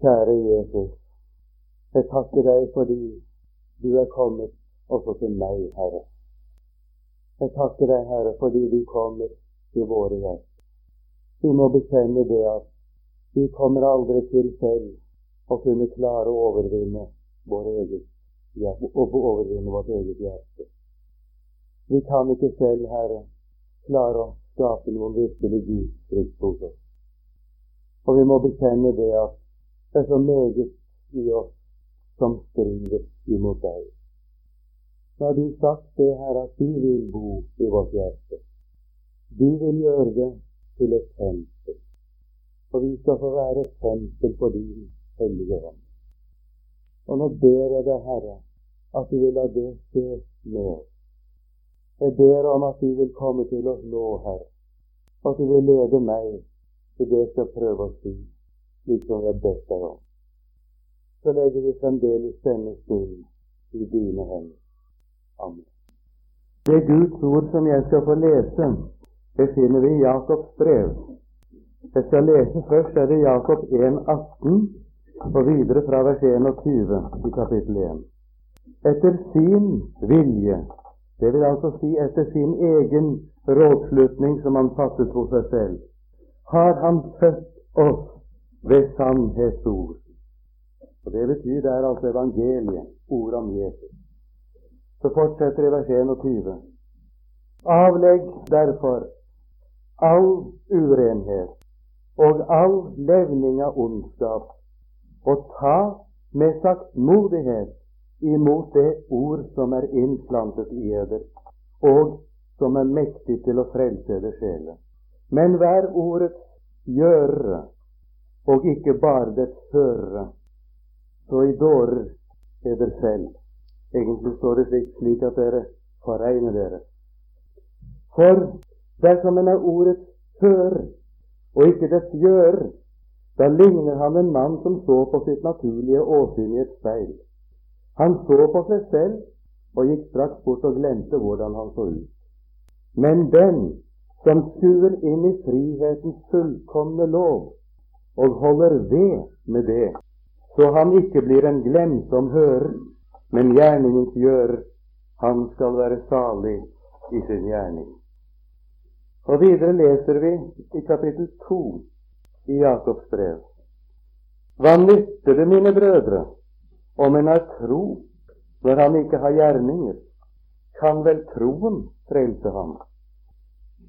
Kjære Jesus, jeg takker deg fordi du er kommet også til meg, Herre. Jeg takker deg, Herre, fordi du kommer til våre hjerter. Vi må bekjenne det at vi kommer aldri til selv å kunne klare å overvinne, vår eget, overvinne vårt eget hjerte. Vi kan ikke selv, Herre, klare å skape noen virkelig gudsfrykt hos oss. Og vi må bekjenne det at det er så meget i oss som strider imot deg. Så har du sagt det her at du vil bo i vårt hjerte. Du vil gjøre det til et tempel. Og vi skal få være et tempel for din hellige ånd. Og nå ber jeg deg, Herre, at du vil la det skje oss. Jeg ber om at du vil komme til oss nå, Herre. At du vil lede meg til det jeg skal prøve å si slik som vi har bedt deg om. Så legger vi fremdeles denne stund i dine hender. Amen. Det Guds ord som jeg skal få lese, det finner vi i Jakobs brev. Jeg skal lese først er det Jakob 1,18 og videre fra vers 21 i kapittel 1. Etter sin vilje, det vil altså si etter sin egen rådslutning som han fattet hos seg selv, har han født oss ved sannhetsord. Og Det betyr det er altså evangeliet, ordet om Jesus. Så fortsetter i vers 21. Avlegg derfor all urenhet og all levning av ondskap, og ta med saktmodighet imot det ord som er innplantet i eder, og som er mektig til å frelse eder sjeler. Men vær ordets gjørere og ikke bare dets hørere. Så i dårer er dere selv. Egentlig står det slik, slik at dere foregner dere. For dersom en er ordets hører og ikke dets gjør, da ligner han en mann som så på sitt naturlige åsyn i et speil. Han så på seg selv og gikk straks bort og glemte hvordan han så ut. Men den som skuer inn i frihetens fullkomne lov, og holder ved med det, så han ikke blir en glemsom hører, men gjerningens gjører. Han skal være salig i sin gjerning. Og Videre leser vi i kapittel 2 i Jakobs brev. Hva nytter det, mine brødre, om en har tro når han ikke har gjerninger? Kan vel troen frelse ham?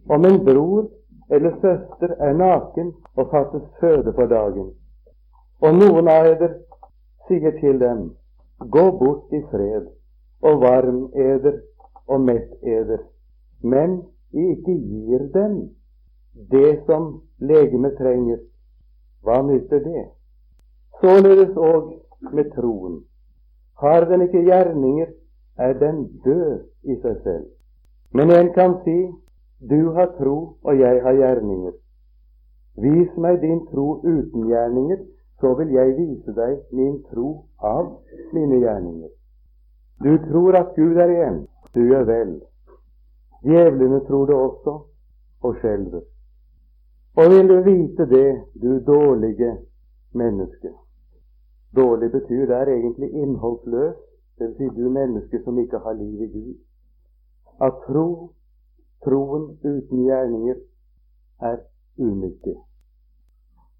Om en bror eller søster er naken og fattes føde for dagen, og noen av eder sier til dem, gå bort i fred, og varm eder og mett eder, men ikke gir dem det som legemet trenger, hva nytter det? Således òg med troen. Har den ikke gjerninger, er den død i seg selv. Men en kan si, du har tro, og jeg har gjerninger. Vis meg din tro uten gjerninger, så vil jeg vise deg min tro av mine gjerninger. Du tror at Gud er igjen. Du gjør vel. Djevlene tror det også, og skjelver. Og vil du vite det, du dårlige menneske? Dårlig betyr det er egentlig innholdsløs, dvs. Si du menneske som ikke har liv i Gud. At tro Troen uten gjerninger er unyttig.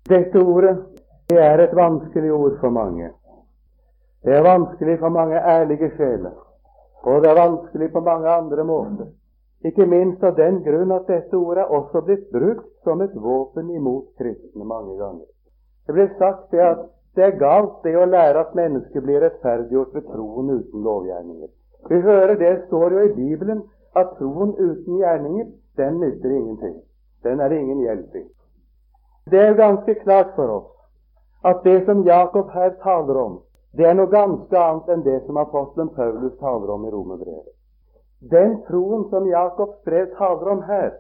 Dette ordet det er et vanskelig ord for mange. Det er vanskelig for mange ærlige sjeler, og det er vanskelig på mange andre måter. Ikke minst av den grunn at dette ordet er også blitt brukt som et våpen imot kristne mange ganger. Det blir sagt det at det er galt det å lære at mennesket blir rettferdiggjort ved troen uten lovgjerninger. Vi hører det står jo i Bibelen at troen uten gjerninger, den nytter ingenting. Den er ingen hjelp i. Det er ganske klart for oss at det som Jakob her taler om, det er noe ganske annet enn det som apostelen Paulus taler om i Romerbrevet. Den troen som Jakobs brev taler om her,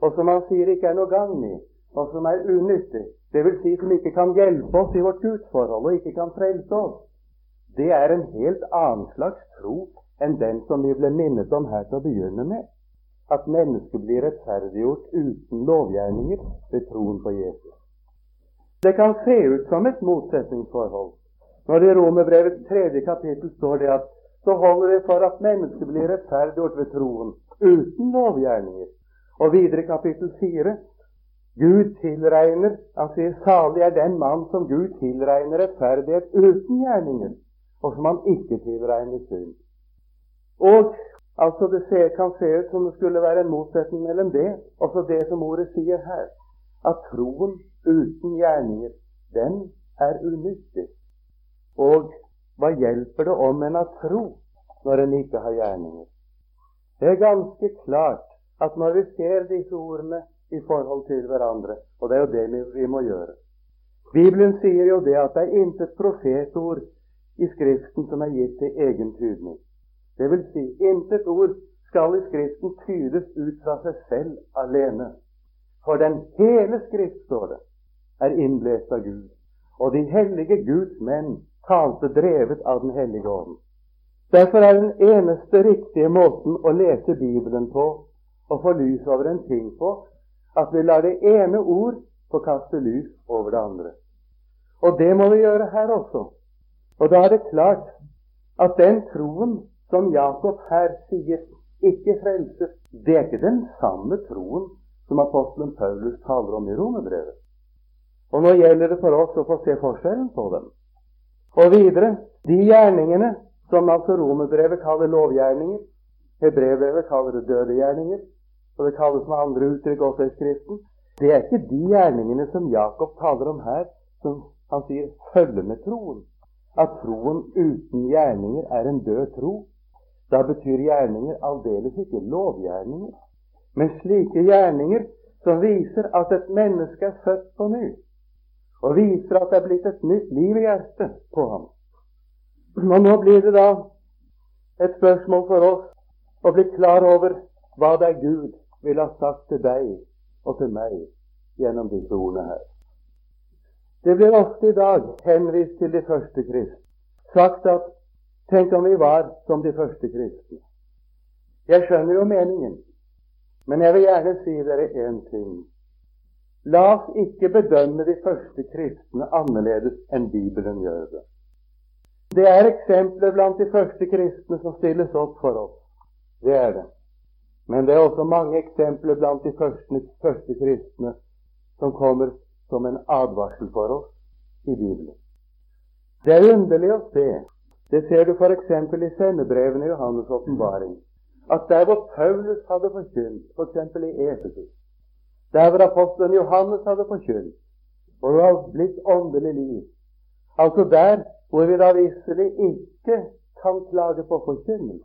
og som han sier ikke er noe gagn i, og som er unyttig, dvs. Si som ikke kan hjelpe oss i vårt gudsforhold og ikke kan frelse oss, det er en helt annen slags tro enn den som vi ble minnet om her til å begynne med, at mennesket blir rettferdiggjort uten lovgjerninger ved troen på Jesus. Det kan se ut som et motsetningsforhold. Når det i Romerbrevets tredje kapittel står det at så holder det for at mennesket blir rettferdiggjort ved troen, uten lovgjerninger. Og videre kapittel fire Gud tilregner Han sier salig er den mann som Gud tilregner rettferdighet uten gjerninger, og som han ikke tilregner synd. Og altså det kan se ut som det skulle være en motsetning mellom det og så det som ordet sier her, at troen uten gjerninger, den er unyttig. Og hva hjelper det om en har tro når en ikke har gjerninger? Det er ganske klart at når vi ser disse ordene i forhold til hverandre, og det er jo det vi må gjøre Bibelen sier jo det at det er intet profetord i Skriften som er gitt til egen tydning. Det vil si, intet ord skal i Skriften tydes ut fra seg selv alene. For den hele Skrift, står det, er innblest av Gud. Og de hellige Guds menn talte drevet av Den hellige ånd. Derfor er den eneste riktige måten å lese Bibelen på og få lys over en ting på, at vi lar det ene ord få kaste lys over det andre. Og det må vi gjøre her også. Og da er det klart at den troen som Jakob her sier ikke frelses. det er ikke den samme troen som apostelen Paulus taler om i Romerbrevet. Og nå gjelder det for oss å få se forskjellen på dem. Og videre de gjerningene som altså Romerbrevet kaller lovgjerninger, Hebrevet kaller det døde gjerninger, og det kalles med andre uttrykk også i Skriften, det er ikke de gjerningene som Jakob taler om her, som han sier følger med troen at troen uten gjerninger er en død tro. Da betyr gjerninger aldeles ikke lovgjerninger, men slike gjerninger som viser at et menneske er født på ny, og viser at det er blitt et nytt liv i hjertet på ham. Og Nå blir det da et spørsmål for oss å bli klar over hva det er Gud vil ha sagt til deg og til meg gjennom disse ordene her. Det blir ofte i dag henvist til de første kristne. Sagt at tenk om vi var som de første kristne. Jeg skjønner jo meningen, men jeg vil gjerne si dere én ting. La oss ikke bedømme de første kristne annerledes enn Bibelen gjør det. Det er eksempler blant de første kristne som stilles opp for oss. Det er det. Men det er også mange eksempler blant de første, første kristne som kommer som en advarsel for oss i Bibelen. Det er underlig å se, det ser du f.eks. i sendebrevene i Johannes' åpenbaring, at der hvor Paulus hadde forkynt, f.eks. For i Efesus, der hvor apostelen Johannes hadde forkynt, og det var blitt åndelig liv, altså der hvor vi da visselig ikke kan klage på forkynnelse,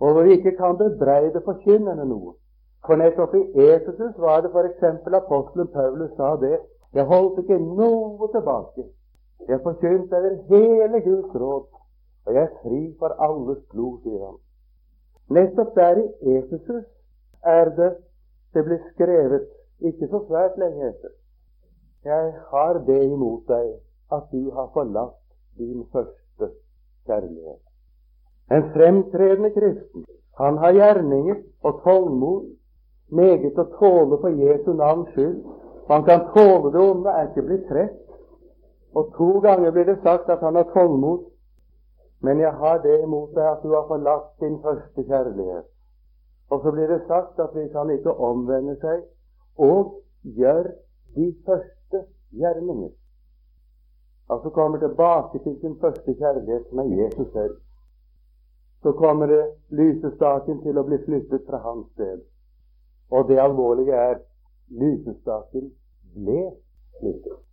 og hvor vi ikke kan bebreide forkynnerne noe, for nettopp i Efesus var det f.eks. apostelen Paulus sa det. Jeg holdt ikke noe tilbake. Jeg forkynte over hele Guds råd, og jeg er fri for alles blod, sier han. Nettopp der i Efesus er det det blir skrevet, ikke så svært lenge etter. Jeg har det imot deg at du har forlatt din første kjærlighet. En fremtredende kristen, han har gjerninger og tålmod meget å tåle for Jesu navns skyld. Han kan tåle det onde, er ikke blitt trett. Og to ganger blir det sagt at han har tålmod. Men jeg har det imot deg at du har forlatt din første kjærlighet. Og så blir det sagt at hvis han ikke omvender seg og gjør de første gjerninger Altså kommer tilbake til sin første kjærlighet, som er Jesus selv. Så kommer det lysestaken til å bli flyttet fra hans sted. Og det alvorlige er lysestaken ble sluttet.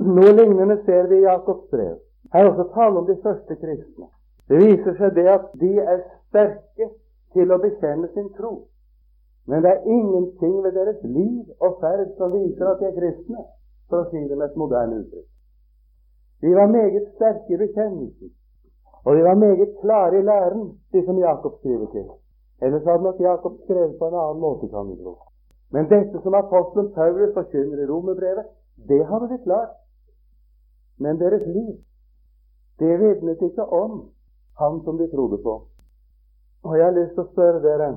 Noe lignende ser vi i Jakobs brev. Her er også tale om de første kristne. Det viser seg det at de er sterke til å bekjenne sin tro. Men det er ingenting ved deres liv og ferd som viser at de er kristne, for å si det med et moderne uttrykk. De var meget sterke i bekjennelsen, og de var meget klare i læren, de som Jakob skriver til. Ellers hadde nok Jakob skrevet på en annen måte, kan vi tro. Men dette som apostelen Paulus forkynner i romerbrevet, det hadde de klart. Men deres liv, det vitnet ikke om han som de trodde på. Og jeg har lyst til å spørre dere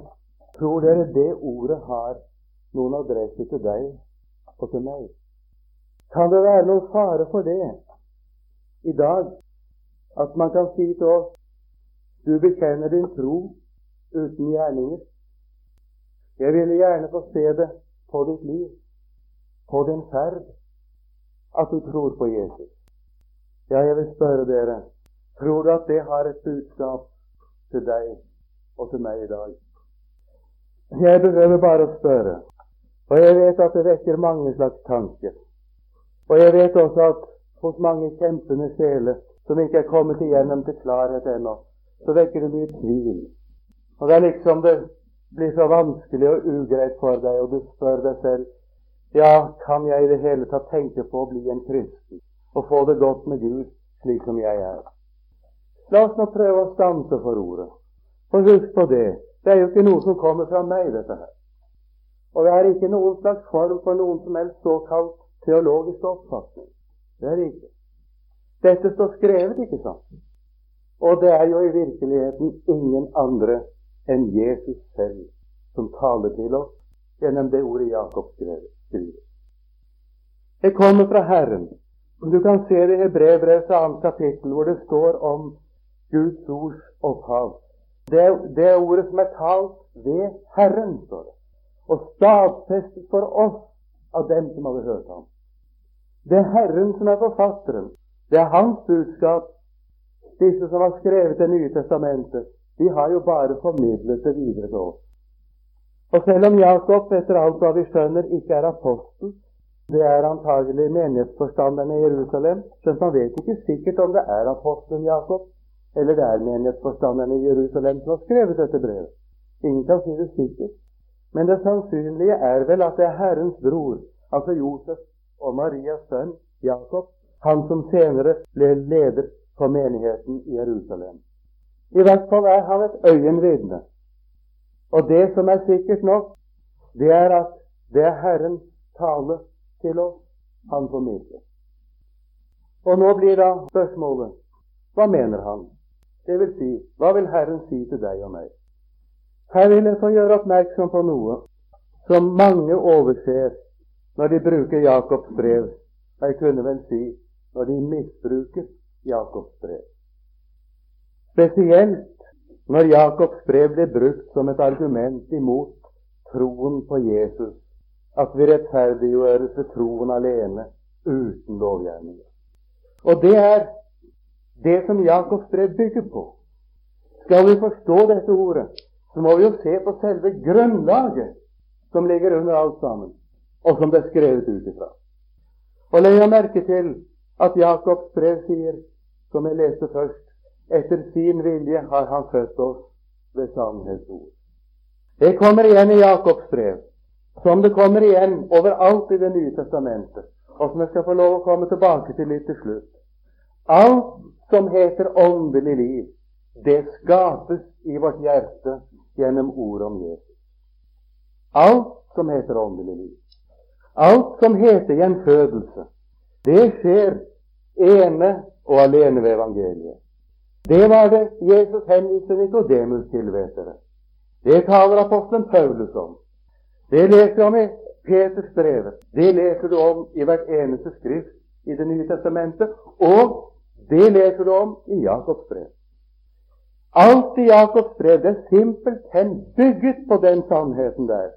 tror dere det ordet har noen adresse til deg og til meg? Kan det være noen fare for det i dag at man kan si til oss du bekjenner din tro uten gjerninger? Jeg ville gjerne få se det på ditt liv, på din ferd, at du tror på Jesus. Ja, jeg vil spørre dere, tror du at det har et budskap til deg og til meg i dag? Jeg behøver bare å spørre, og jeg vet at det vekker mange slags tanker. Og jeg vet også at hos mange kjempende sjeler som ikke er kommet igjennom til klarhet ennå, så vekker det mye tvil. Og det er liksom det blir så vanskelig og ugreit for deg, og du spør deg selv ja, kan jeg i det hele tatt tenke på å bli en kristen og få det godt med Gud slik som jeg er? La oss nå prøve å stanse for ordet. Og husk på det, det er jo ikke noe som kommer fra meg, dette her. Og det er ikke noen slags form for noen som helst såkalt teologisk oppfatning. Det er det ikke. Dette står skrevet, ikke sant? Og det er jo i virkeligheten ingen andre enn Jesus selv som taler til oss gjennom det ordet Jakob skriver. Det kommer fra Herren. Du kan se det i Hebrevbrevets annet kapittel, hvor det står om Guds ords opphav. Det, det ordet som er talt ved Herren, står det, og stadfestet for oss av dem som hadde hørt ham. Det er Herren som er forfatteren. Det er hans budskap. Disse som har skrevet Det nye testamentet, de har jo bare formidlet det videre til oss. Og selv om Jakob, etter alt hva vi skjønner, ikke er apostel, det er antagelig menighetsforstanderne i Jerusalem, skjønt man vet ikke sikkert om det er apostelen Jakob, eller det er menighetsforstanderne i Jerusalem som har skrevet dette brevet. Ingen kan si det sikkert. Men det sannsynlige er vel at det er Herrens bror, altså Josef og Marias sønn Jakob, han som senere ble leder for menigheten i Jerusalem. I hvert fall er han et øyenvitne. Og det som er sikkert nok, det er at det er Herrens tale til oss han formidler. Og nå blir da spørsmålet hva mener han? Det vil si, hva vil Herren si til deg og meg? Her vil jeg få gjøre oppmerksom på noe som mange overser når de bruker Jakobs brev. Jeg kunne vel si når de misbruker Jakobs brev. Spesielt når Jakobs brev blir brukt som et argument imot troen på Jesus, at vi rettferdiggjøres ved troen alene, uten lovgjerninger. Og det er det som Jakobs brev bygger på. Skal vi forstå dette ordet, så må vi jo se på selve grunnlaget som ligger under alt sammen, og som det er skrevet ut ifra. Og legg merke til at Jakobs brev sier, som jeg leste først, etter sin vilje har han født oss ved sannhetsord. Det kommer igjen i Jakobs brev, som det kommer igjen overalt i Det nye testamentet, og som jeg skal få lov å komme tilbake til litt til slutt. Alt som heter åndelig liv, det skapes i vårt hjerte gjennom ordet om Jesus. Alt som heter åndelig liv. Alt som heter gjenfødelse, det skjer ene og alene ved evangeliet. Det var det Jesus henviste Nikodemus til, vet dere. Det taler apostelen Paulus om. Det leser du om i Peters brevet. Det leser du om i hvert eneste skrift i Det nye testamentet. Og det leser du om i Jakobs brev. Alt i Jakobs brev det er simpelthen bygget på den sannheten der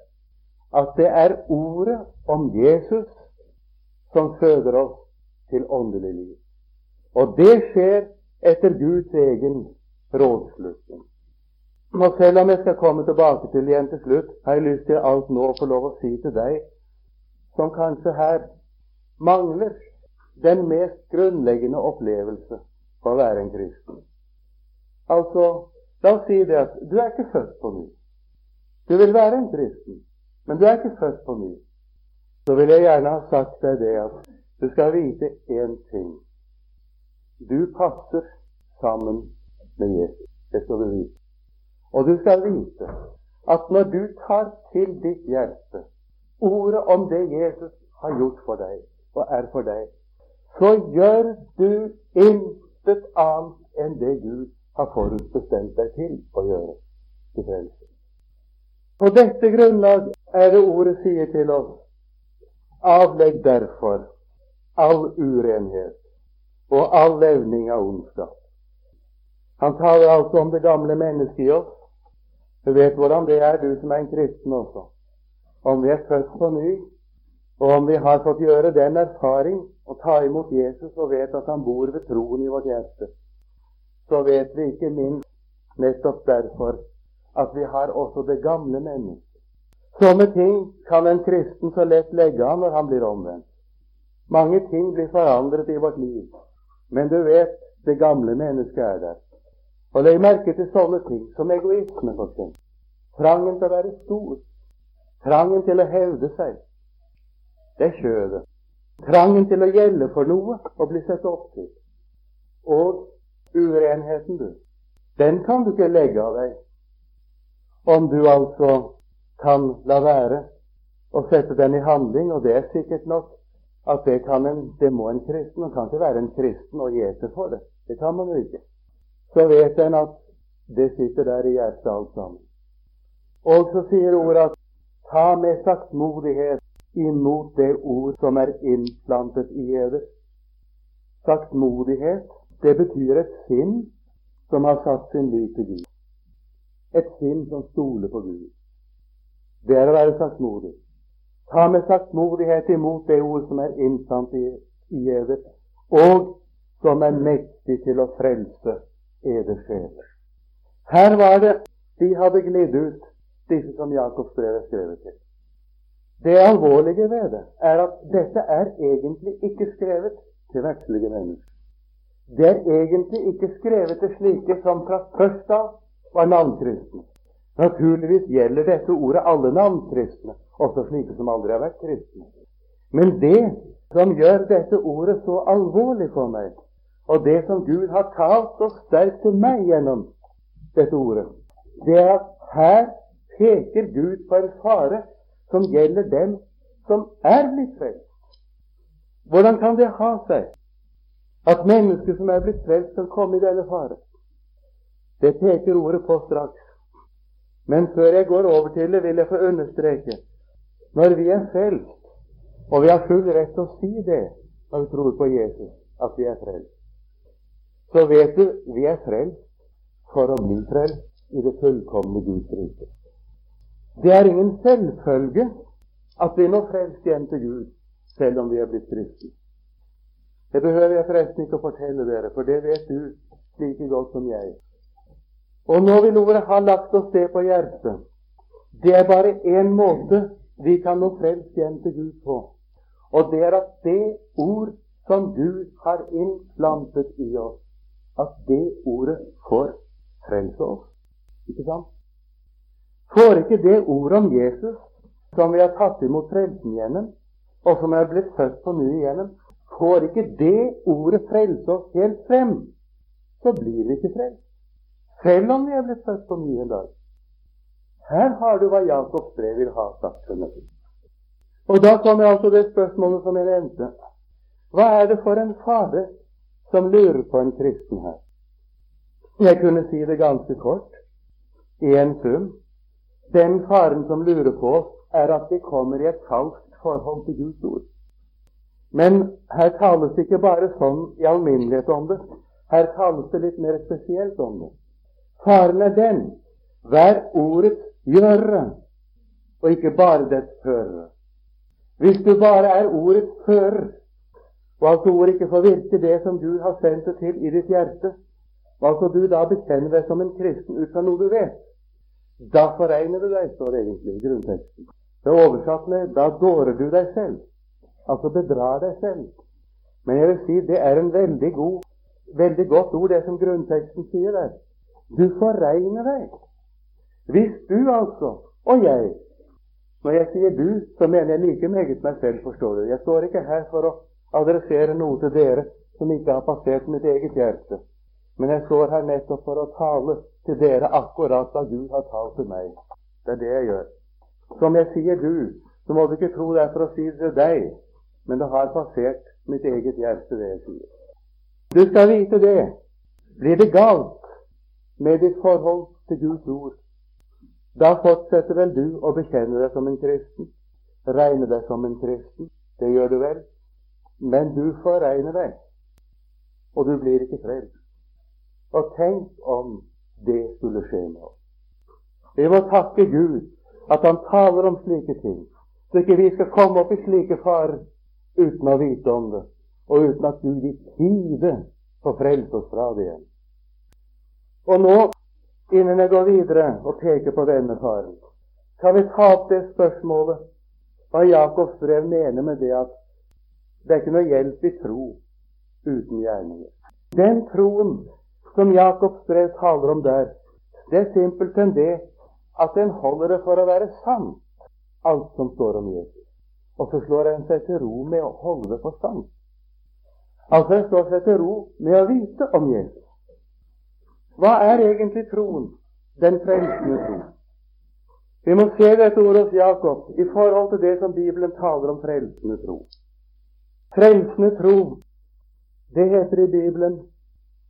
at det er ordet om Jesus som føder oss til åndelig liv. Og det skjer etter Guds egen rådslutning. Og selv om jeg skal komme tilbake til igjen til slutt, har jeg lyst til alt nå å få lov å si til deg som kanskje her mangler den mest grunnleggende opplevelse for å være en kristen. Altså, la oss si det at du er ikke født på ny. Du vil være en kristen, men du er ikke født på ny. Så vil jeg gjerne ha sagt deg det at du skal vite én ting. Du passer sammen med Jesus. Det skal du vite. Og du skal vite at når du tar til ditt hjerte ordet om det Jesus har gjort for deg og er for deg, så gjør du intet annet enn det Gud har forutbestemt deg til å gjøre til frelse. På dette grunnlag er det ordet sier til oss avlegg derfor all urenhet og all levning av ondskap. Han taler altså om det gamle mennesket i oss. Du vet hvordan det er, du som er en kristen også. Om vi er født på ny, og om vi har fått gjøre den erfaring å ta imot Jesus og vet at han bor ved troen i vårt hjerte, så vet vi ikke minst nettopp derfor at vi har også det gamle mennesket. Sånne ting kan en kristen så lett legge av når han blir omvendt. Mange ting blir forandret i vårt liv, men du vet, det gamle mennesket er der. Og legg merke til sånne ting som egoisme, f.eks. Trangen til å være stor. Trangen til å hevde seg. Det er kjødet. Trangen til å gjelde for noe og bli sett opp til. Og urenheten, du. Den kan du ikke legge av deg om du altså kan la være å sette den i handling, og det er sikkert nok at det, kan en, det må en kristen. Man kan ikke være en kristen og gjete for det. Det kan man jo ikke. Så vet en at det sitter der i hjertet alt sammen. Og så sier ordet at ta med saktmodighet imot det ord som er innplantet i eder. Saktmodighet, det betyr et sinn som har satt sin lit til Gud. Et sinn som stoler på Gud. Det er å være saktmodig. Ta med saktmodighet imot det ord som er innsatt i, i eder, og som er mektig til å frelse eders sjeler. Her var det de hadde glidd ut, disse som Jakobs brev er skrevet til. Det alvorlige ved det er at dette er egentlig ikke skrevet til verdslige mennesker. Det er egentlig ikke skrevet til slike som fra først av var navnkristne. Naturligvis gjelder dette ordet alle navnkristne, også slike som aldri har vært kristne. Men det som gjør dette ordet så alvorlig for meg, og det som Gud har talt så sterkt til meg gjennom dette ordet, det er at her peker Gud på en fare som gjelder dem som er blitt frelst. Hvordan kan det ha seg at mennesker som er blitt frelst, kan komme i denne fare. Det peker ordet på straks. Men før jeg går over til det, vil jeg få understreke når vi er frelst, og vi har full rett til å si det når vi tror på Jesus, at vi er frelst, så vet du vi er frelst for å bli frelst i det fullkomne Guds rike. Det er ingen selvfølge at vi nå frelst igjen til Gud, selv om vi er blitt kristne. Det behøver jeg forresten ikke å fortelle dere, for det vet du like godt som jeg. Og nå vil ordet ha lagt oss det på hjertet. Det er bare én måte vi kan nå frelst hjem til Gud på. Og det er at det ord som Gud har innplantet i oss, at det ordet får frelse oss. Ikke sant? Får ikke det ordet om Jesus, som vi har tatt imot frelsen gjennom, og som er blitt født på ny igjennom, Får ikke det ordet frelse oss helt frem, så blir vi ikke frelst. Selv om vi er blitt født på ny en dag. Her har du hva Jakobs brev vil ha sagt. Og da kommer altså det spørsmålet som jeg nevnte. Hva er det for en fare som lurer på en kristen her? Jeg kunne si det ganske kort, i en sum. Den faren som lurer på oss, er at vi kommer i et falskt forhold til Guds ord. Men her tales det ikke bare sånn i alminnelighet om det. Her tales det litt mer spesielt om det. Faren er den vær ordets gjøre, og ikke bare dets fører. Hvis du bare er ordets fører, og altså ordet ikke får virke det som Gud har sendt det til i ditt hjerte, og altså du da bekjenne deg som en kristen ut fra noe du vet, da foregner du deg, står egentlig i grunnteksten. Det er oversatt med 'da dårer du deg selv' altså bedrar deg selv. Men jeg vil si det er en veldig, god, veldig godt ord, det som grunnteksten sier der. Du foregner deg. Hvis du altså, og jeg Når jeg sier du, så mener jeg like meget meg selv, forstår du. Jeg står ikke her for å adressere noe til dere som ikke har passert mitt eget hjerte. Men jeg står her nettopp for å tale til dere akkurat da Gud har talt til meg. Det er det jeg gjør. Som jeg sier du, så må du ikke tro det er for å si det til deg, men det har passert mitt eget hjerte, det jeg sier. Du skal vite det. Blir det galt med ditt forhold til Guds ord, da fortsetter vel du å bekjenne deg som en kristen, regne deg som en kristen. Det gjør du vel? Men du foregner deg, og du blir ikke frelst. Og tenk om det skulle skje med oss. Vi må takke Gud at Han taler om slike ting, så ikke vi skal komme opp i slike farer uten å vite om det, og uten at Gud i tide får frelst oss fra det igjen. Og nå, innen jeg går videre og peker på denne faren, kan vi ta opp det spørsmålet hva Jakobs brev mener med det at det er ikke noe hjelp i tro uten gjerninger. Den troen som Jakobs brev taler om der, det er simpelthen det at den holder det for å være sant, alt som står om Jesus. Og så slår en seg til ro med å holde det for sant. Altså en slår seg til ro med å vite om Jesus. Hva er egentlig troen? Den frelsende tro. Vi må se dette ordet hos Jakob i forhold til det som Bibelen taler om frelsende tro. Frelsende tro, det heter i Bibelen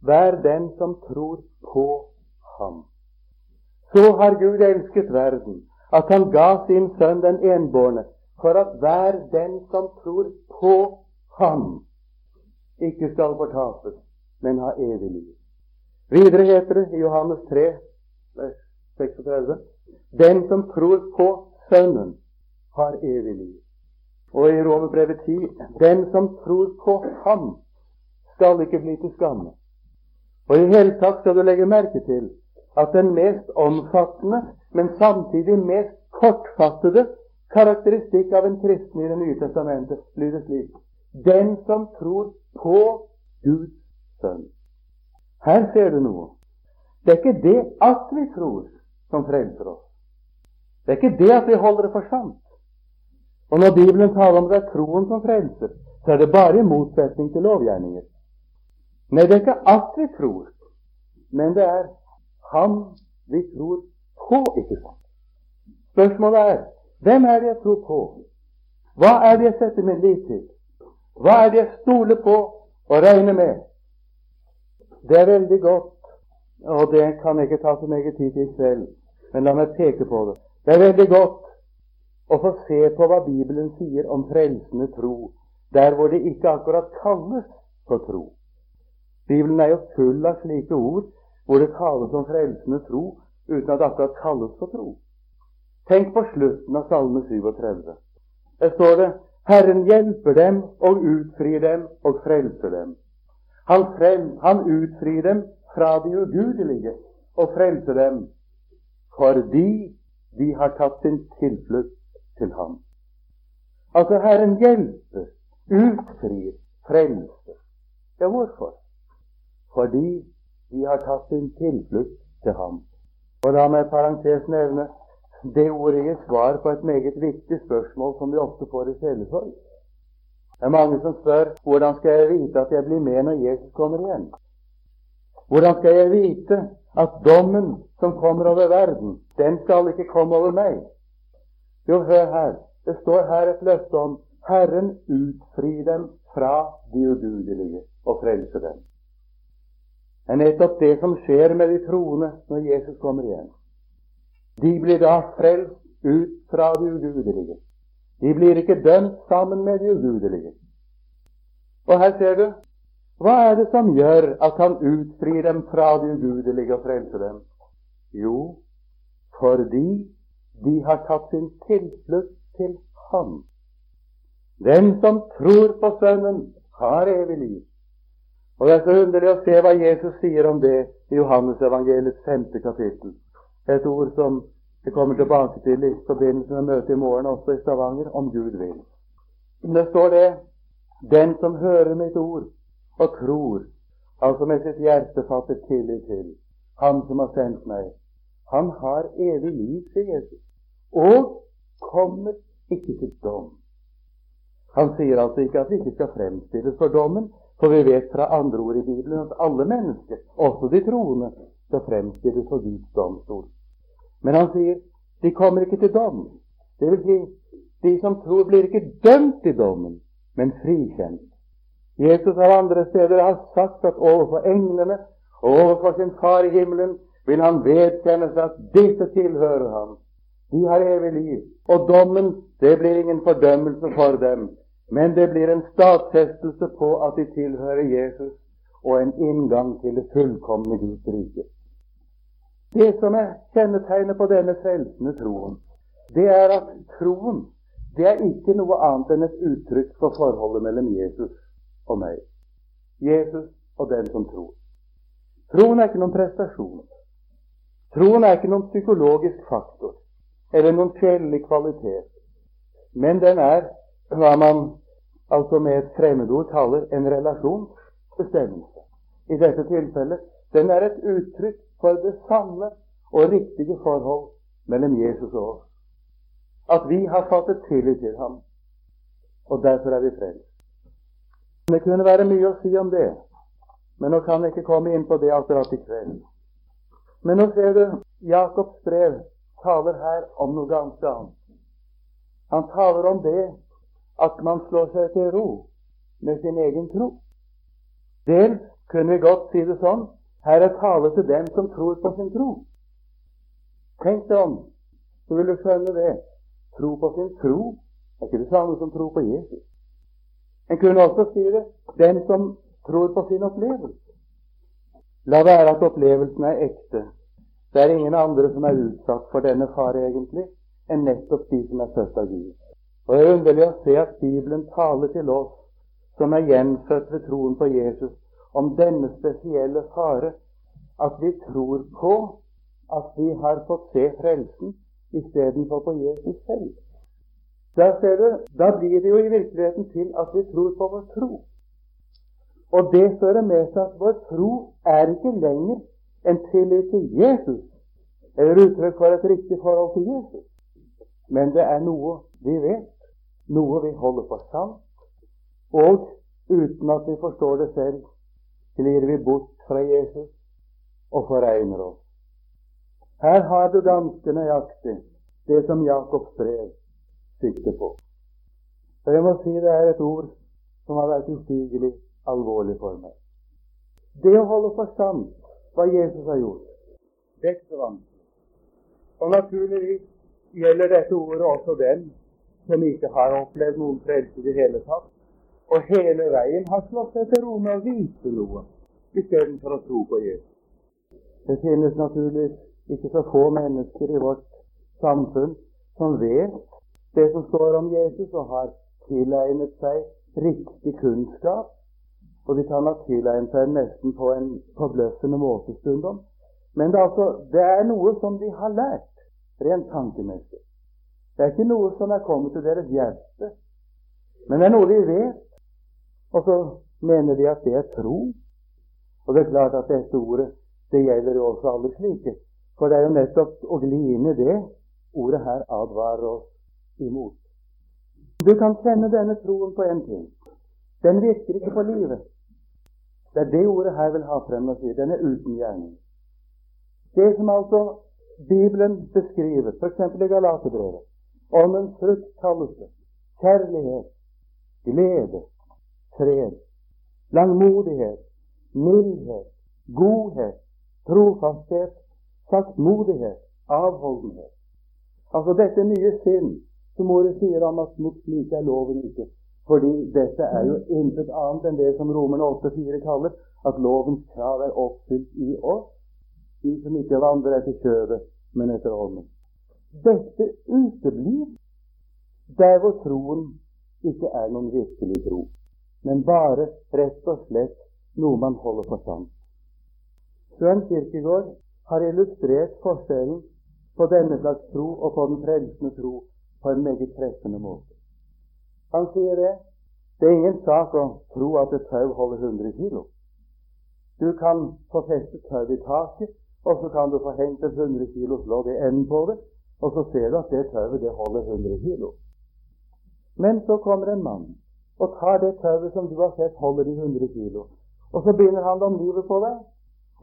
Vær den som tror på Ham. Så har Gud elsket verden, at Han ga sin sønn den enbårne, for at hver den som tror på Ham, ikke skal fortapes, men ha evig liv. Videre heter det i Johannes 3, vers 36, den som tror på Sønnen, har evig liv. Og i Romerbrevet 10 Den som tror på Ham, skal ikke bli til skamme. Og i hele tatt skal du legge merke til at den mest omfattende, men samtidig mest kortfattede karakteristikk av en kristen i Det nye testamentet lyder slik Den som tror på Guds sønn. Her ser du noe. Det er ikke det at vi tror, som frelser oss. Det er ikke det at vi holder det for sant. Og når Bibelen taler om det er troen som frelser, så er det bare i motsetning til lovgjerninger. Nei, det er ikke at vi tror, men det er ham vi tror på, ikke sant? Spørsmålet er hvem er det jeg tror på? Hva er det jeg setter min lit til? Hva er det jeg stoler på og regner med? Det er veldig godt, og det kan jeg ikke ta så meget tid til i kveld, men la meg peke på det. Det er veldig godt og få se på hva Bibelen sier om frelsende tro, der hvor det ikke akkurat kalles for tro. Bibelen er jo full av slike ord hvor det tales om frelsende tro uten at det akkurat kalles for tro. Tenk på slutten av Salme 37. Der står det Herren hjelper dem og utfrir dem og frelser dem. Han, frel, han utfrir dem fra de ugudelige og frelser dem fordi de har tatt sin tilflukt til ham. Altså Herren hjelper, utfrir, frelser. Ja, hvorfor? Fordi de har tatt sin tilflukt til ham. Og la meg parentes nevne det ordet gir svar på et meget viktig spørsmål som vi ofte får i sjelesorg. Det er mange som spør hvordan skal jeg vite at jeg blir med når Jesus kommer igjen? Hvordan skal jeg vite at dommen som kommer over verden, den skal ikke komme over meg? Jo, hør her. Det står her et løfte om Herren utfri dem fra de ugudelige og frelse dem. Det er nettopp det som skjer med de troende når Jesus kommer igjen. De blir da frelst ut fra de ugudelige. De blir ikke dømt sammen med de ugudelige. Og her ser du hva er det som gjør at han utfrir dem fra de ugudelige og frelser dem? Jo, fordi de har tatt sin tilflukt til Ham. Den som tror på Sønnen, har evig liv. Og Det er så underlig å se hva Jesus sier om det i Johannes evangeliets femte kapittel. Et ord som vi kommer tilbake til i forbindelse med møtet i morgen også i Stavanger, om Gud vil. Det står det Den som hører mitt ord og tror, altså med sitt hjerte fatter tillit til Han som har sendt meg, han har evig liv, sier Jesus og kommer ikke til dom. Han sier altså ikke at vi ikke skal fremstilles for dommen, for vi vet fra andre ord i Bibelen at alle mennesker, også de troende, skal fremstilles for Guds domstol. Men han sier de kommer ikke til dom. Det vil si, de som tror, blir ikke dømt i dommen, men frikjent. Jesus av andre steder har sagt at overfor englene og overfor sin Far i himmelen vil han vedkjenne seg at disse tilhører ham. De har evig liv. Og dommen, det blir ingen fordømmelse for dem. men det blir en stadfestelse på at de tilhører Jesus, og en inngang til det fullkomne Guds rike. Det som er kjennetegnet på denne frelsende troen, det er at troen det er ikke noe annet enn et uttrykk for forholdet mellom Jesus og meg. Jesus og den som tror. Troen er ikke noen prestasjon. Troen er ikke noen psykologisk faktor eller noen sjelelig kvalitet. Men den er hva man altså med et fremmedord kaller en relasjonsbestemmelse. I dette tilfellet den er et uttrykk for det sanne og riktige forhold mellom Jesus og oss. At vi har fattet tillit til ham, og derfor er vi frelst. Det kunne være mye å si om det, men nå kan jeg ikke komme inn på det akkurat i kveld. Men nå ser du Jakobs brev taler her om noe ganske annet. Han taler om det at man slår seg til ro med sin egen tro. Dels kunne vi godt si det sånn her er tale til dem som tror på sin tro. Tenk deg om, så vil du skjønne det. Tro på sin tro er ikke det samme som tro på Jesus. En kunne også si det den som tror på sin opplevelse. La være at opplevelsen er ekte, det er ingen andre som er utsatt for denne fare, egentlig, enn nettopp de som er født av Gud. Og Det er underlig å se at Bibelen taler til oss som er gjenfødt ved troen på Jesus, om denne spesielle fare, at vi tror på at vi har fått se frelsen istedenfor på Jesus selv. Der ser du, da blir det jo i virkeligheten til at vi tror på vår tro. Og det fører med seg at vår tro er ikke lenger en tillit til Jesus, eller uttrykk for et riktig forhold til Jesus. Men det er noe vi vet, noe vi holder for sant, og uten at vi forstår det selv, glir vi bort fra Jesus og foregner oss. Her har du ganske nøyaktig det som Jakobs brev sikter på. Og jeg må si det er et ord som har vært ustigelig alvorlig for meg. Det å holde for sant hva Jesus har gjort. Dette vanskelig. Og naturligvis gjelder dette ordet også dem som ikke har opplevd noen frelse i det hele tatt, og hele veien har slått seg til ro med å vite noe istedenfor å tro på Jesus. Det finnes naturligvis ikke så få mennesker i vårt samfunn som vet det som står om Jesus, og har tilegnet seg riktig kunnskap og de kan ha tilegnet seg nesten på en forbløffende måte stundom. Men det er, altså, det er noe som de har lært, rent tankemessig. Det er ikke noe som er kommet til deres hjerte, men det er noe de vet. Og så mener de at det er tro. Og det er klart at dette ordet det gjelder jo også alle slike. For det er jo nettopp å gli inn i det ordet her advarer oss imot. Du kan kjenne denne troen på en ting. Den virker ikke på livet. Det er det ordet her vil ha frem og si. Den er uten gjerning. Det som altså Bibelen beskriver, f.eks. i Galaterbrevet, åndens frukt kalles kjærlighet, glede, fred, langmodighet, mildhet, godhet, trofasthet, saktmodighet, avholdenhet. Altså dette nye sinn som ordet sier om at mot slik er loven ikke. Fordi dette er jo intet annet enn det som Romerne 8,4 kaller at lovens krav er oppfylt i oss, de som ikke vandrer etter kjødet, men etter ånden. Dette uteblir der hvor troen ikke er noen virkelig tro, men bare rett og slett noe man holder for sant. Søren Kirkegård har illustrert forskjellen på denne slags tro og på den frelsende tro på en meget treffende måte. Han sier det. Det er ingen sak å tro at et tau holder 100 kilo. Du kan få festet tauet i taket, og så kan du få hengt et 100 kilos lodd i enden på det, og så ser du at det tauet det holder 100 kilo. Men så kommer en mann og tar det tauet som du har sett holder i 100 kilo, og så binder han det om livet på deg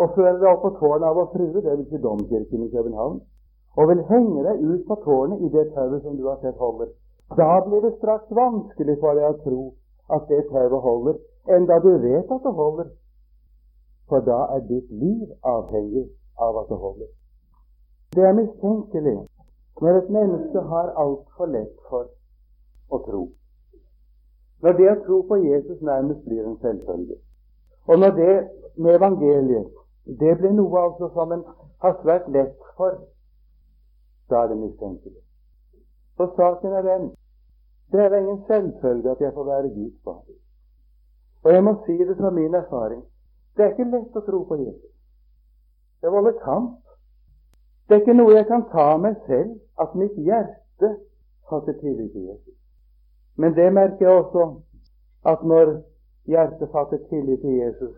og fører deg opp på tårnet av Vår Frue, dvs. Si domkirken i København, og vil henge deg ut på tårnet i det tauet som du har sett holder da blir det straks vanskelig for deg å tro at det tauet holder, enda du vet at det holder. For da er ditt liv avhengig av at det holder. Det er mistenkelig når et menneske har altfor lett for å tro. Når det å tro på Jesus nærmest blir en selvfølge, og når det med evangeliet det blir noe altså som en har svært lett for, da er det mistenkelig. For saken er den det er ingen selvfølge at jeg får være Guds barn. Og jeg må si det fra min erfaring det er ikke lett å tro på Jesus. Det volder kamp. Det er ikke noe jeg kan ta meg selv, at mitt hjerte fatter tillit til Jesus. Men det merker jeg også, at når hjertet fatter tillit til Jesus,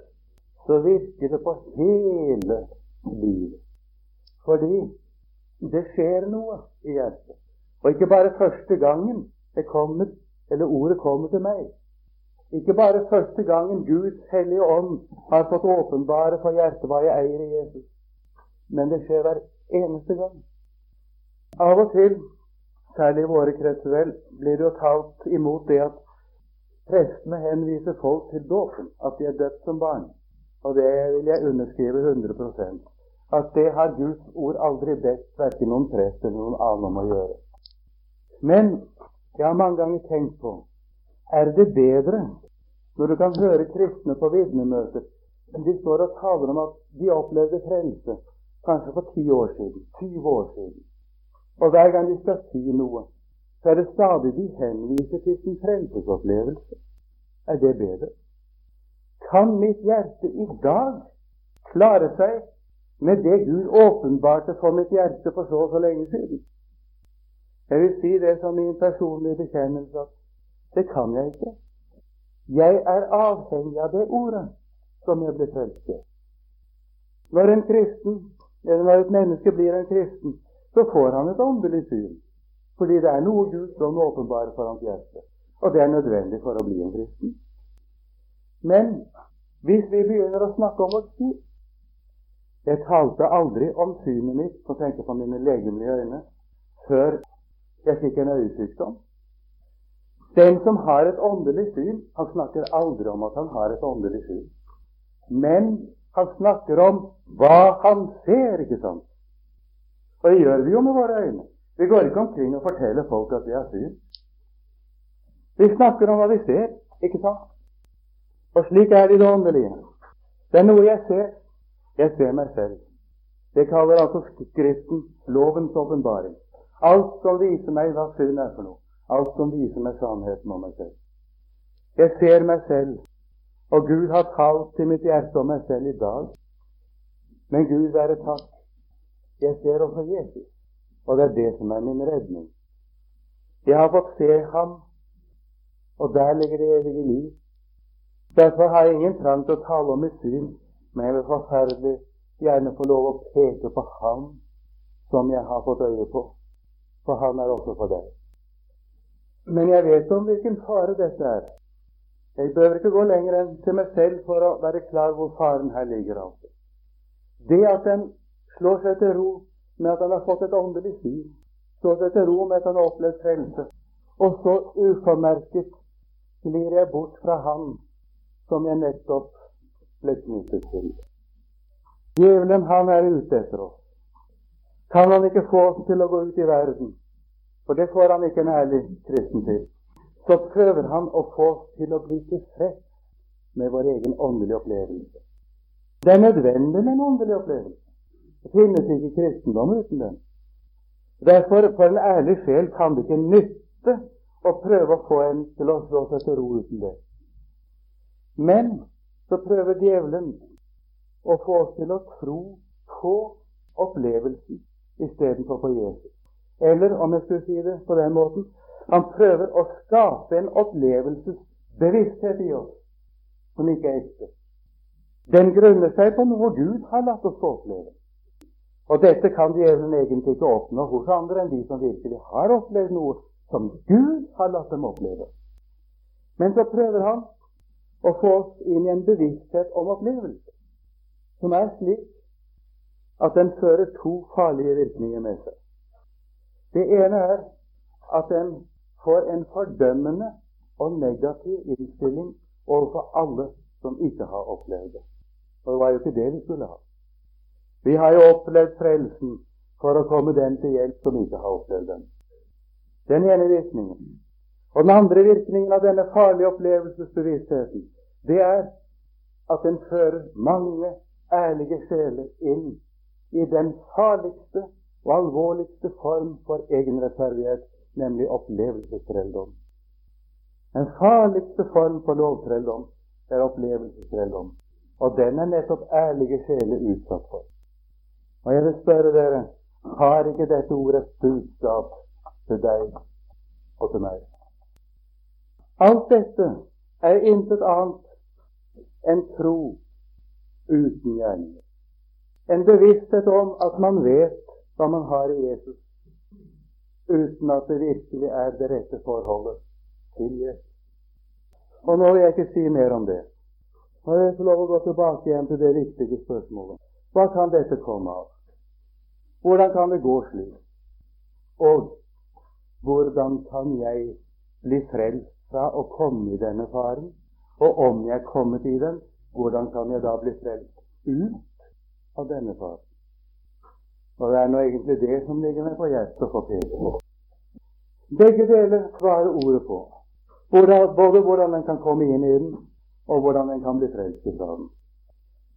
så virker det på hele livet. Fordi det skjer noe i hjertet. Og ikke bare første gangen det kommer, eller ordet kommer til meg. Ikke bare første gangen Guds hellige ånd har fått åpenbare for hjertet hva jeg eier i Jesus, men det skjer hver eneste gang. Av og til, særlig i våre kretser, vel, blir det jo talt imot det at prestene henviser folk til dåpen, at de er døpt som barn. Og det vil jeg underskrive 100% At det har Guds ord aldri bedt verken noen prest eller noen annen om å gjøre. Men jeg har mange ganger tenkt på er det bedre når du kan høre kristne på vitnemøter de står og taler om at de opplevde frelse kanskje for ti år siden, 20 år siden. Og hver gang de skal si noe, så er det stadig de henviser til sin frelsesopplevelse. Er det bedre? Kan mitt hjerte i dag klare seg med det Gud åpenbarte for mitt hjerte for så og så lenge siden? Jeg vil si det som min personlige bekjennelse at det kan jeg ikke. Jeg er avhengig av det ordet som jeg ble frelst til. Når en kristen, eller når et menneske blir en kristen, så får han et åndelig syn. Fordi det er noe Gud som åpenbarer for hans hjerte. Og det er nødvendig for å bli en kristen. Men hvis vi begynner å snakke om vårt syn Jeg talte aldri om synet mitt, som tenker på mine legemlige øyne, før jeg fikk en øyesykdom. Den som har et åndelig syn, han snakker aldri om at han har et åndelig syn. Men han snakker om hva han ser, ikke sant? Og det gjør vi jo med våre øyne. Vi går ikke omkring og forteller folk at vi har syn. Vi snakker om hva vi ser, ikke sant? Og slik er det i det åndelige. Det er noe jeg ser. Jeg ser meg selv. Det kaller altså Skriften lovens åpenbaring. Alt som viser meg hva synd er for noe. Alt som viser meg sannheten om meg selv. Jeg ser meg selv, og Gud har talt til mitt hjerte om meg selv i dag. Men Gud være takk, jeg ser også Jesus, og det er det som er min redning. Jeg har fått se ham, og der ligger det evige liv. Derfor har jeg ingen trang til å tale om mitt syn, men jeg vil forferdelig gjerne få lov å peke på ham som jeg har fått øye på, for han er også for deg. Men jeg vet om hvilken fare dette er. Jeg behøver ikke gå lenger enn til meg selv for å være klar hvor faren her ligger. altså. Det at en slår seg til ro med at han har fått et åndelig syn, slår seg til ro med at han har opplevd frelse, og så uformerket glir jeg bort fra Han som jeg nettopp ble knyttet til. Djevelen, han er ute etter oss. Kan han ikke få oss til å gå ut i verden for det får han ikke en ærlig kristen til, så prøver han å få oss til å bli tilfreds med vår egen åndelige opplevelse. Det er nødvendig med en åndelig opplevelse. Det finnes ikke kristendom uten den. Derfor, for en ærlig sjel kan det ikke nytte å prøve å få en til å slå seg til ro uten det. Men så prøver djevelen å få oss til å tro på opplevelsen istedenfor på Jesus. Eller om jeg skulle si det på den måten han prøver å skape en opplevelsesbevissthet i oss som ikke er ekte. Den grunner seg på noe Gud har latt oss oppleve. Og dette kan djevelen egentlig ikke oppnå hos andre enn de som virkelig har opplevd noe som Gud har latt dem oppleve. Men så prøver han å få oss inn i en bevissthet om opplevelse, som er slik at den fører to farlige virkninger med seg. Det ene er at den får en fordømmende og negativ innstilling overfor alle som ikke har opplevd det. Og det var jo ikke det vi skulle ha. Vi har jo opplevd frelsen for å komme den til hjelp som ikke har opplevd den. Den ene virkningen. Og den andre virkningen av denne farlige opplevelsesbevisstheten, det er at den fører mange ærlige sjeler inn i den farligste og alvorligste form for egenrettferdighet, nemlig opplevelsesforeldom. Den farligste form for lovforeldom er opplevelsesforeldom. Og den er nettopp ærlige sjeler utsatt for. Og jeg vil spørre dere har ikke dette ordet budskap til deg og til meg? Alt dette er intet annet enn tro uten gjerninger. En bevissthet om at man vet hva man har i Jesus, uten at det virkelig er det rette forholdet til Jesus. Og nå vil jeg ikke si mer om det. Nå vil jeg få lov å gå tilbake igjen til det viktige spørsmålet. Hva kan dette komme av? Hvordan kan det gå slik? Og hvordan kan jeg bli frelst fra å komme i denne faren? Og om jeg er kommet i den, hvordan kan jeg da bli frelst ut av denne faren? Og det er nå egentlig det som ligger meg på hjertet peke på. Begge deler svarer ordet på. Både hvordan en kan komme inn i den, og hvordan en kan bli frelst fra den.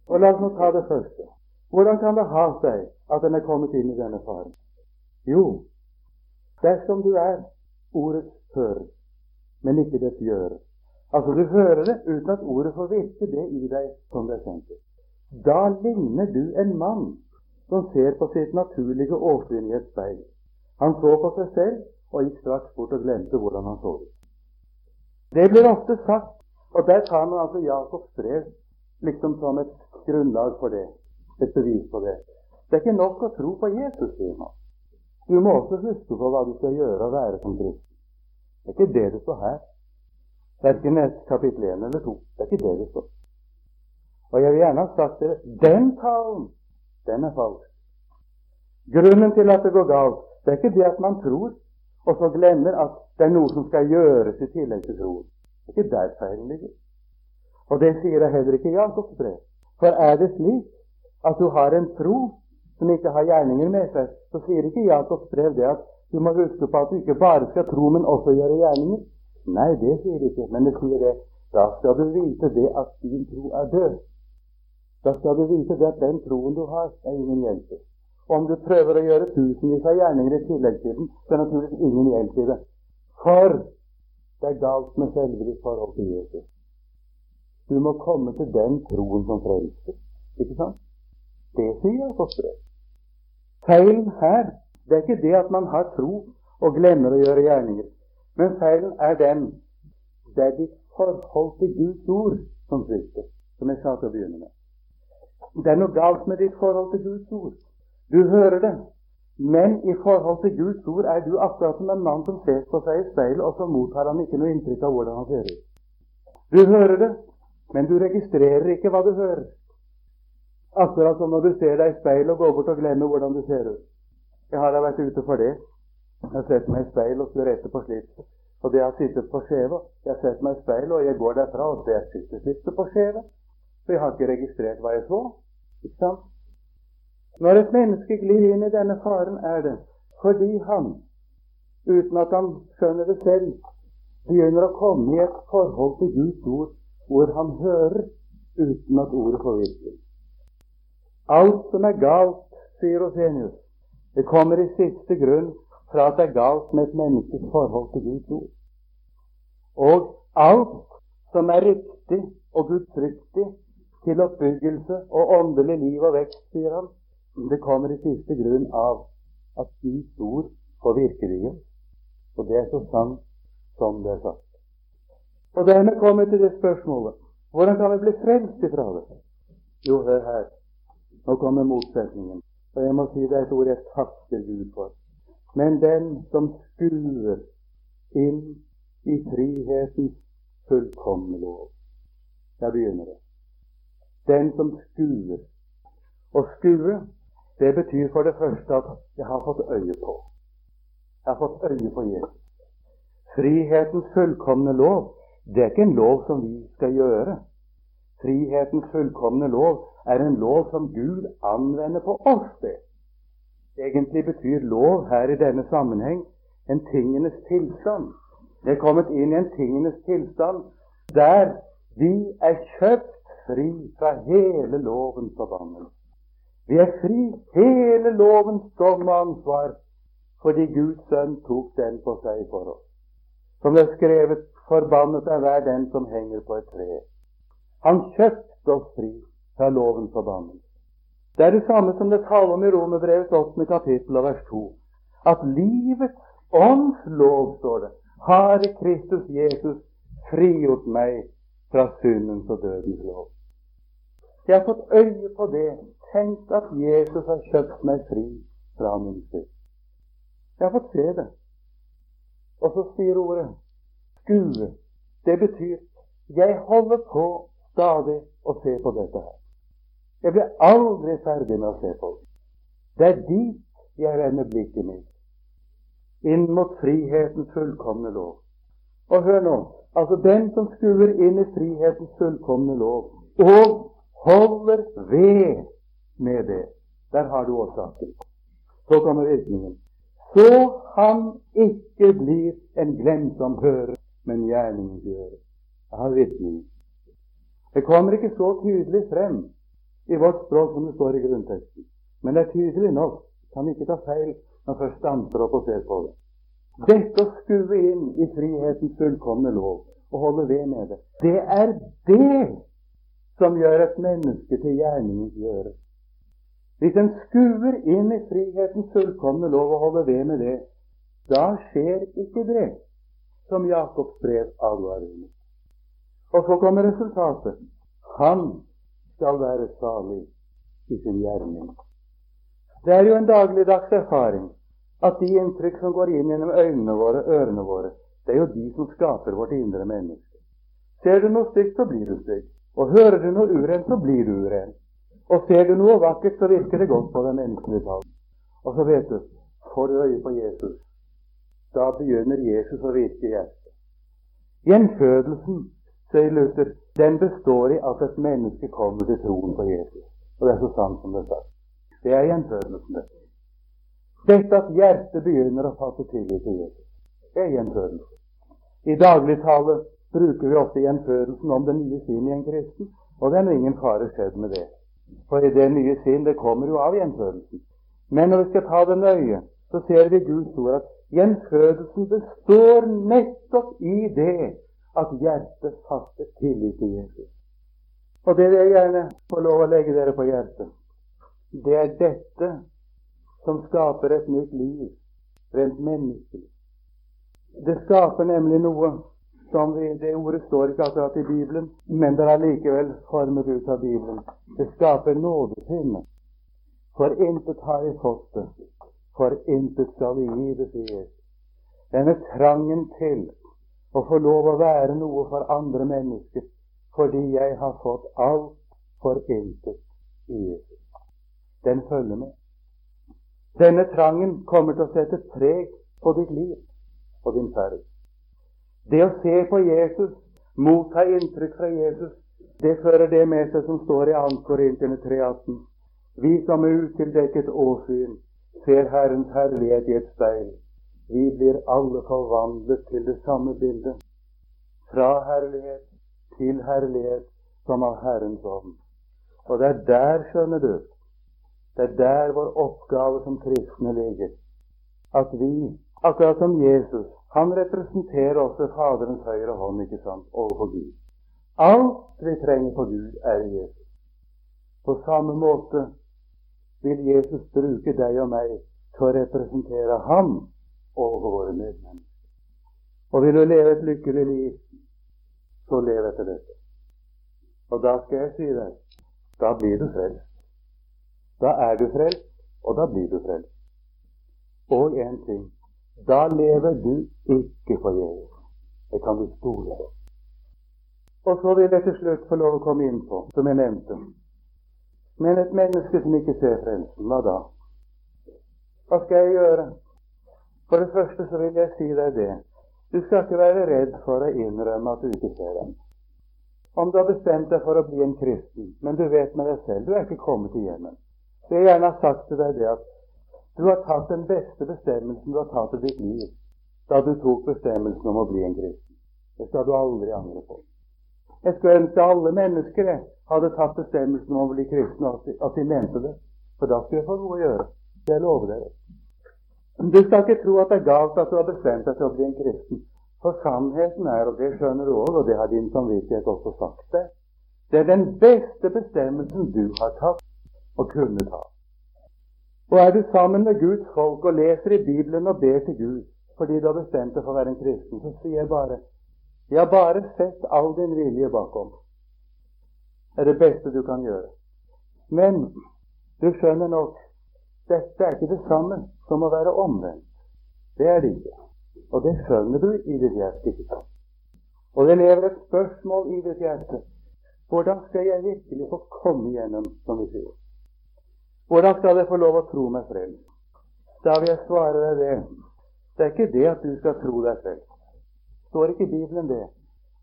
Og La oss nå ta det første. Hvordan kan det ha seg at en er kommet inn i denne faren? Jo, dersom du er ordets hører, men ikke dets gjører. Altså, du hører det uten at ordet får virke det i deg som det er sendt til. Da ligner du en mann som ser på sitt naturlige åsyn i et speil. Han så på seg selv og gikk straks bort og glemte hvordan han så ut. Det blir ofte sagt, og der tar man altså Jakobs brev liksom som et grunnlag for det, et bevis på det. Det er ikke nok å tro på Jesus, sier man. Du må også huske på hva du skal gjøre og være som kristen. Det er ikke det det står her. Verken kapittel 1 eller 2. Det er ikke det det står. Og jeg vil gjerne ha sagt dere den talen den er falsk. Grunnen til at det går galt, det er ikke det at man tror, og så glemmer at det er noe som skal gjøres i tillegg til troen. Det er ikke der feilen ligger. Og det sier jeg heller ikke i Jakobs brev. For er det slik at du har en tro som ikke har gjerninger med seg, så sier ikke Jakobs brev det at du må huske på at du ikke bare skal tro, men også gjøre gjerninger. Nei, det sier det ikke. Men det sier det. Da skal du vite det at din tro er død. Da skal du vite det at den troen du har, er ingen hjelp i. Om du prøver å gjøre tusenvis av gjerninger i tillegg til den, så er naturligvis ingen hjelp i det. For det er galt med selve ditt forhold til Jesus. Du må komme til den troen som frelser. Ikke sant? Det sier fosteret. Feilen her det er ikke det at man har tro og glemmer å gjøre gjerninger. Men feilen er den det er ditt forhold til Guds ord som svikter, som jeg sa til å begynne med. Det er noe galt med ditt forhold til Guds ord. Du hører det. Men i forhold til Guds ord er du akkurat som en mann som ser på seg i speilet, og så mottar han ikke noe inntrykk av hvordan han ser ut. Du hører det, men du registrerer ikke hva du hører. Akkurat som når du ser deg i speilet og går bort og glemmer hvordan du ser ut. Jeg har da vært ute for det. Jeg har sett meg i speil og skulle rette på slipset. Og det har sittet på skjeva. Jeg har sett meg i speil, og jeg går derfra, og det sitter slipset på skjeva. For jeg har ikke registrert hva jeg så. Ikke sant? Når et menneske glir inn i denne faren, er det fordi han, uten at han skjønner det selv, begynner å komme i et forhold til Guds ord hvor han hører uten at ordet får virkning. Alt som er galt, sier Rosenius, det kommer i siste grunn fra at det er galt med et menneskes forhold til Guds ord. Og alt som er riktig og gudfryktig, til oppbyggelse og åndelig liv og vekst, sier han. Det kommer i siste grunn av at Guds ord får virke. Og det er så sant som det er sagt. Og dermed kommer vi til det spørsmålet hvordan kan vi bli frelst ifra det? Jo, hør her. Nå kommer motsetningen. Og jeg må si det er et ord jeg takker Gud for. Men den som skuer inn i frihetens fullkomne lov. Der begynner det den som skuer. Å skue, det betyr for det første at jeg har fått øye på. Jeg har fått øye på Jesus. Frihetens fullkomne lov, det er ikke en lov som vi skal gjøre. Frihetens fullkomne lov er en lov som Gud anvender på oss. det. Egentlig betyr lov her i denne sammenheng en tingenes tilstand. Vi er kommet inn i en tingenes tilstand der vi er kjøpt fri fra hele lovens forbannelse. Vi er fri hele lovens dom og ansvar fordi Guds sønn tok den på seg for oss. Som det er skrevet, forbannet er hver den som henger på et tre. Han kjøpte oss fri fra lovens forbannelse. Det er det samme som det taler om i Romerbrevets åttende kapittel og vers 2. At livets ånds lov, står det, har Kristus Jesus frigjort meg fra syndens og dødens lov. Jeg har fått øye på det, tenkt at Jesus har kjøpt meg fri fra min synd. Jeg har fått se det. Og så sier ordet skue. Det betyr jeg holder på stadig å se på dette her. Jeg blir aldri ferdig med å se på det. Det er dit jeg vender blikket mitt. Inn mot frihetens fullkomne lov. Og hør nå. Altså den som skuer inn i frihetens fullkomne lov og holder ved med det, der har du årsaken. Så kommer virkningen. Så han ikke blir en glemsom hører, men gjerningens gjør. Jeg har virkningen. Det kommer ikke så tydelig frem i vårt språk som det står i grunnteksten. Men det er tydelig nok. Kan ikke ta feil når først stanser opp og ser på det. Dette å skue inn i frihetens fullkomne lov og holde ved med det, det er det som gjør et menneske til gjerningens gjøre. Hvis en skuer inn i frihetens fullkomne lov og holder ved med det, da skjer ikke det som Jakobs brev advarer mot. Og så kommer resultatet. Han skal være salig i sin gjerning. Det er jo en dagligdags erfaring at de inntrykk som går inn gjennom øynene våre, ørene våre, det er jo de som skaper vårt indre menneske. Ser du noe stygt, så blir du stygg. Og hører du noe urent, så blir du urent. Og ser du noe vakkert, så virker det godt på den menneskelige talen. Og så vet du, får du øye på Jesus, da begynner Jesus å virke i hjertet. Gjenfødelsen, sier Luther, den består i at et menneske kommer til troen på Jesus. Og det er så sant som det er sagt. Det er gjenfødelsen, det. Dette at hjertet begynner å fatte tillit til Jesus, det er gjenfødelse. I dagligtale bruker vi ofte gjenfødelsen om det nye sinn i en kristen, og det er ingen fare skjedd med det. For i det nye sinn, det kommer jo av gjenfødelsen. Men når vi skal ta det nøye, så ser vi Guds ord at gjenfødelsen består nettopp i det at hjertet fatter tillit til Jesus. Og det vil jeg gjerne få lov å legge dere på hjertet. Det er dette som skaper et nytt liv, rent menneskelig. Det skaper nemlig noe som vi, Det ordet står ikke akkurat i Bibelen, men det er likevel formet ut av Bibelen. Det skaper nådepinne. For intet har jeg fått det, for intet skal vi gi det, sier Jesus. Denne trangen til å få lov å være noe for andre mennesker fordi jeg har fått alt for intet i Jesus. Den følger med. Denne trangen kommer til å sette preg på ditt liv og din ferd. Det å se på Jesus, motta inntrykk fra Jesus, det fører det med seg som står i 2. Korintene 3,18. Vi som er utildekket åsyn ser Herrens herlighet i et speil, vi blir alle forvandlet til det samme bildet. Fra herlighet til herlighet som av Herrens ånd. Og det er der, skjønner du, det er der vår oppgave som kristne ligger. At vi, akkurat som Jesus, han representerer også Faderens høyre hånd ikke sant, overfor Gud. Alt vi trenger for Gud, er Jesus. På samme måte vil Jesus bruke deg og meg til å representere ham overfor våre medmennesker. Og vil du leve et lykkelig liv, så lev etter dette. Og da skal jeg si deg, da blir du frelst. Da er du frelst, og da blir du frelst. Og en ting da lever du ikke forgjeves. Det kan du stole på. Og så vil jeg til slutt få lov å komme inn på, som jeg nevnte Men et menneske som ikke ser frelsen, hva da? Hva skal jeg gjøre? For det første så vil jeg si deg det. Du skal ikke være redd for å innrømme at du ikke ser dem. Om du har bestemt deg for å bli en kristen, men du vet med deg selv du er ikke kommet til hjemmet. Det jeg gjerne har sagt til deg det at du har tatt den beste bestemmelsen du har tatt i ditt liv. da du tok bestemmelsen om å bli en kristen. Det skal du aldri angre på. Jeg skulle ønske alle mennesker hadde tatt bestemmelsen om å bli kristen, at de mente det. For da skulle jeg få noe å gjøre. Jeg lover dere. Du skal ikke tro at det er galt at du har bestemt deg til å bli en kristen. For sannheten er, og det skjønner du òg, og det har din samvittighet også sagt deg, det er den beste bestemmelsen du har tatt og kunne ta. Og er du sammen med Guds folk og leser i Bibelen og ber til Gud fordi du har bestemt deg for å være en kristen, så sier jeg bare Jeg har bare sett all din vilje bakom. Det er det beste du kan gjøre. Men du skjønner nok, dette er ikke det samme som å være omvendt. Det er det ikke. Og det skjønner du i ditt hjerte, ikke sant? Og det lever et spørsmål i ditt hjerte. Hvordan skal jeg virkelig få komme igjennom, som vi sier? Hvordan skal jeg få lov å tro meg frelst? Da vil jeg svare deg det. Det er ikke det at du skal tro deg frelst. Det står ikke i Bibelen det.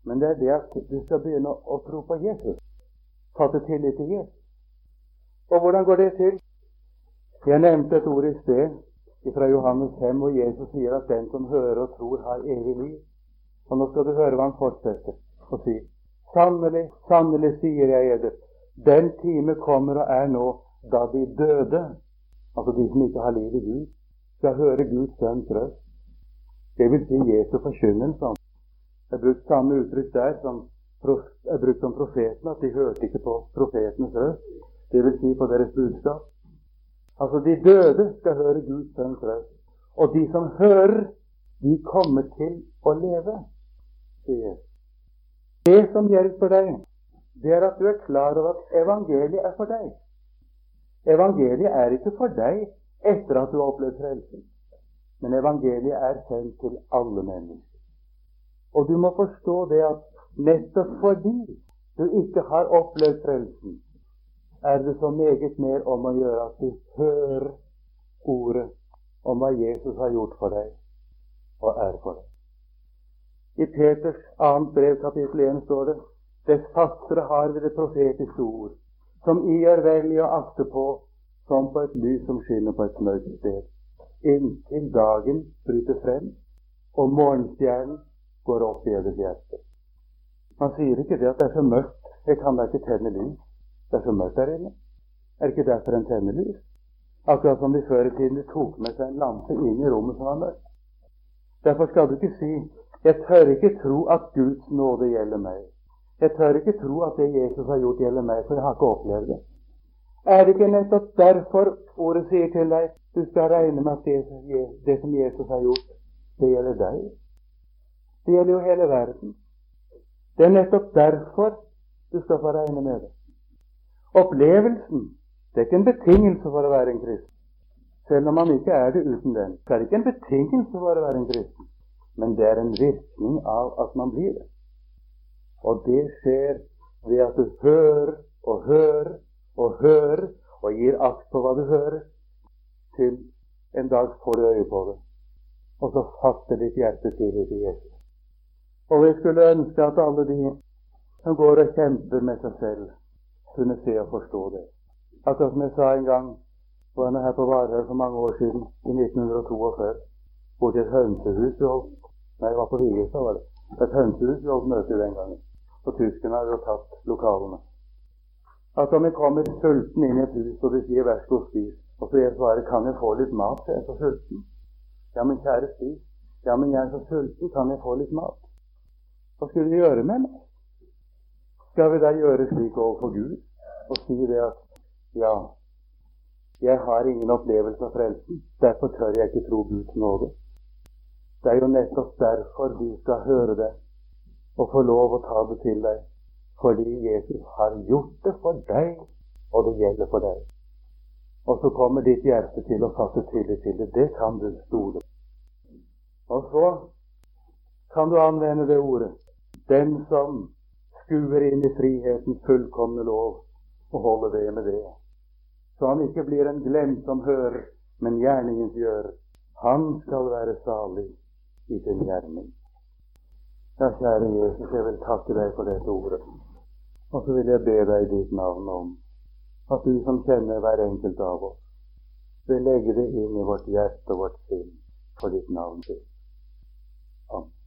Men det er det at du skal begynne å tro på Jesus. Fatte tillit til Jesus. Og hvordan går det til? Jeg nevnte et ord i sted fra Johannes 5, hvor Jesus sier at den som hører og tror, har evig liv. Og nå skal du høre hva han fortsetter å si. Sannelig, sannelig, sier jeg eder, den time kommer og er nå da de døde, altså de som ikke har liv i Gud, skal høre Guds sønns røst. Det vil si Jesu forkynnelse. Det er brukt samme uttrykk der som er brukt om profeten, at de hørte ikke på profetenes røst. Det vil si på deres budskap. Altså, de døde skal høre Guds sønns røst. Og de som hører, de kommer til å leve, sier Det som hjelper deg, det er at du er klar over at evangeliet er for deg. Evangeliet er ikke for deg etter at du har opplevd frelsen. Men evangeliet er sendt til alle mennesker. Og du må forstå det at nettopp fordi du ikke har opplevd frelsen, er det så meget mer om å gjøre at du hører ordet om hva Jesus har gjort for deg og er for deg. I Peters annet brev, kapittel 1, står det Dess fastere har vi det profetiske ord, som I er vel i å akte på som på et lys som skinner på et mørkt sted, inntil dagen bryter frem og morgenstjernen går opp i deres hjerte. Man sier ikke det at det er så mørkt, jeg kan da ikke tenne lys. Det er så mørkt der inne. Er det ikke derfor en tenner lys? Akkurat som de før i tiden tok med seg en lampe inn i rommet som var mørkt. Derfor skal du ikke si 'Jeg tør ikke tro at Guds nåde gjelder meg'. Jeg tør ikke tro at det Jesus har gjort, gjelder meg, for jeg har ikke opplevd det. Er det ikke nettopp derfor ordet sier til deg du skal regne med at det, det som Jesus har gjort, det gjelder deg? Det gjelder jo hele verden. Det er nettopp derfor du skal få regne med det. Opplevelsen det er ikke en betingelse for å være en kristen. Selv om man ikke er det uten den. så er det ikke en betingelse for å være en kristen, men det er en virkning av at man blir det. Og det skjer ved at du hører og hører og hører og gir akt på hva du hører, til en dag får du øye på det, og så fatter ditt hjerte til til Jesus. Og vi skulle ønske at alle de som går og kjemper med seg selv, kunne se og forstå det. Akkurat som jeg sa en gang var jeg her på Varhaug for mange år siden, i 1942, borti et hønsehus vi holdt Nei, det var på Vigestad, var det. Et hønsehus vi holdt møte den gangen. Og tyskerne hadde jo tatt lokalene at om jeg kommer sulten inn i et hus, og de sier 'vær så god, spis', og så jeg svarer 'kan jeg få litt mat', jeg er så sulten. Ja, men kjære, spis. Ja, men jeg er så sulten, kan jeg få litt mat? Hva skulle de gjøre med meg? Skal vi da gjøre slik overfor Gud og si det at ja, jeg har ingen opplevelse av frelsen, derfor tør jeg ikke tro Guds nåde. Det er jo nettopp derfor du skal høre det og få lov å ta det til deg fordi Jesus har gjort det for deg, og det gjelder for deg. Og så kommer ditt hjerte til å fatte tillit til det. Det kan du stole på. Og så kan du anvende det ordet. Den som skuer inn i frihetens fullkomne lov og holder ved med det. Så han ikke blir en glemt som hører, men gjerningens gjør. Han skal være salig i sin gjerning. Ja, kjære Jesus, jeg vil takke deg for dette ordet. Og så vil jeg be deg i ditt navn om at du som kjenner hver enkelt av oss, vil legge det inn i vårt hjerte og vårt sinn for ditt navn. Amen.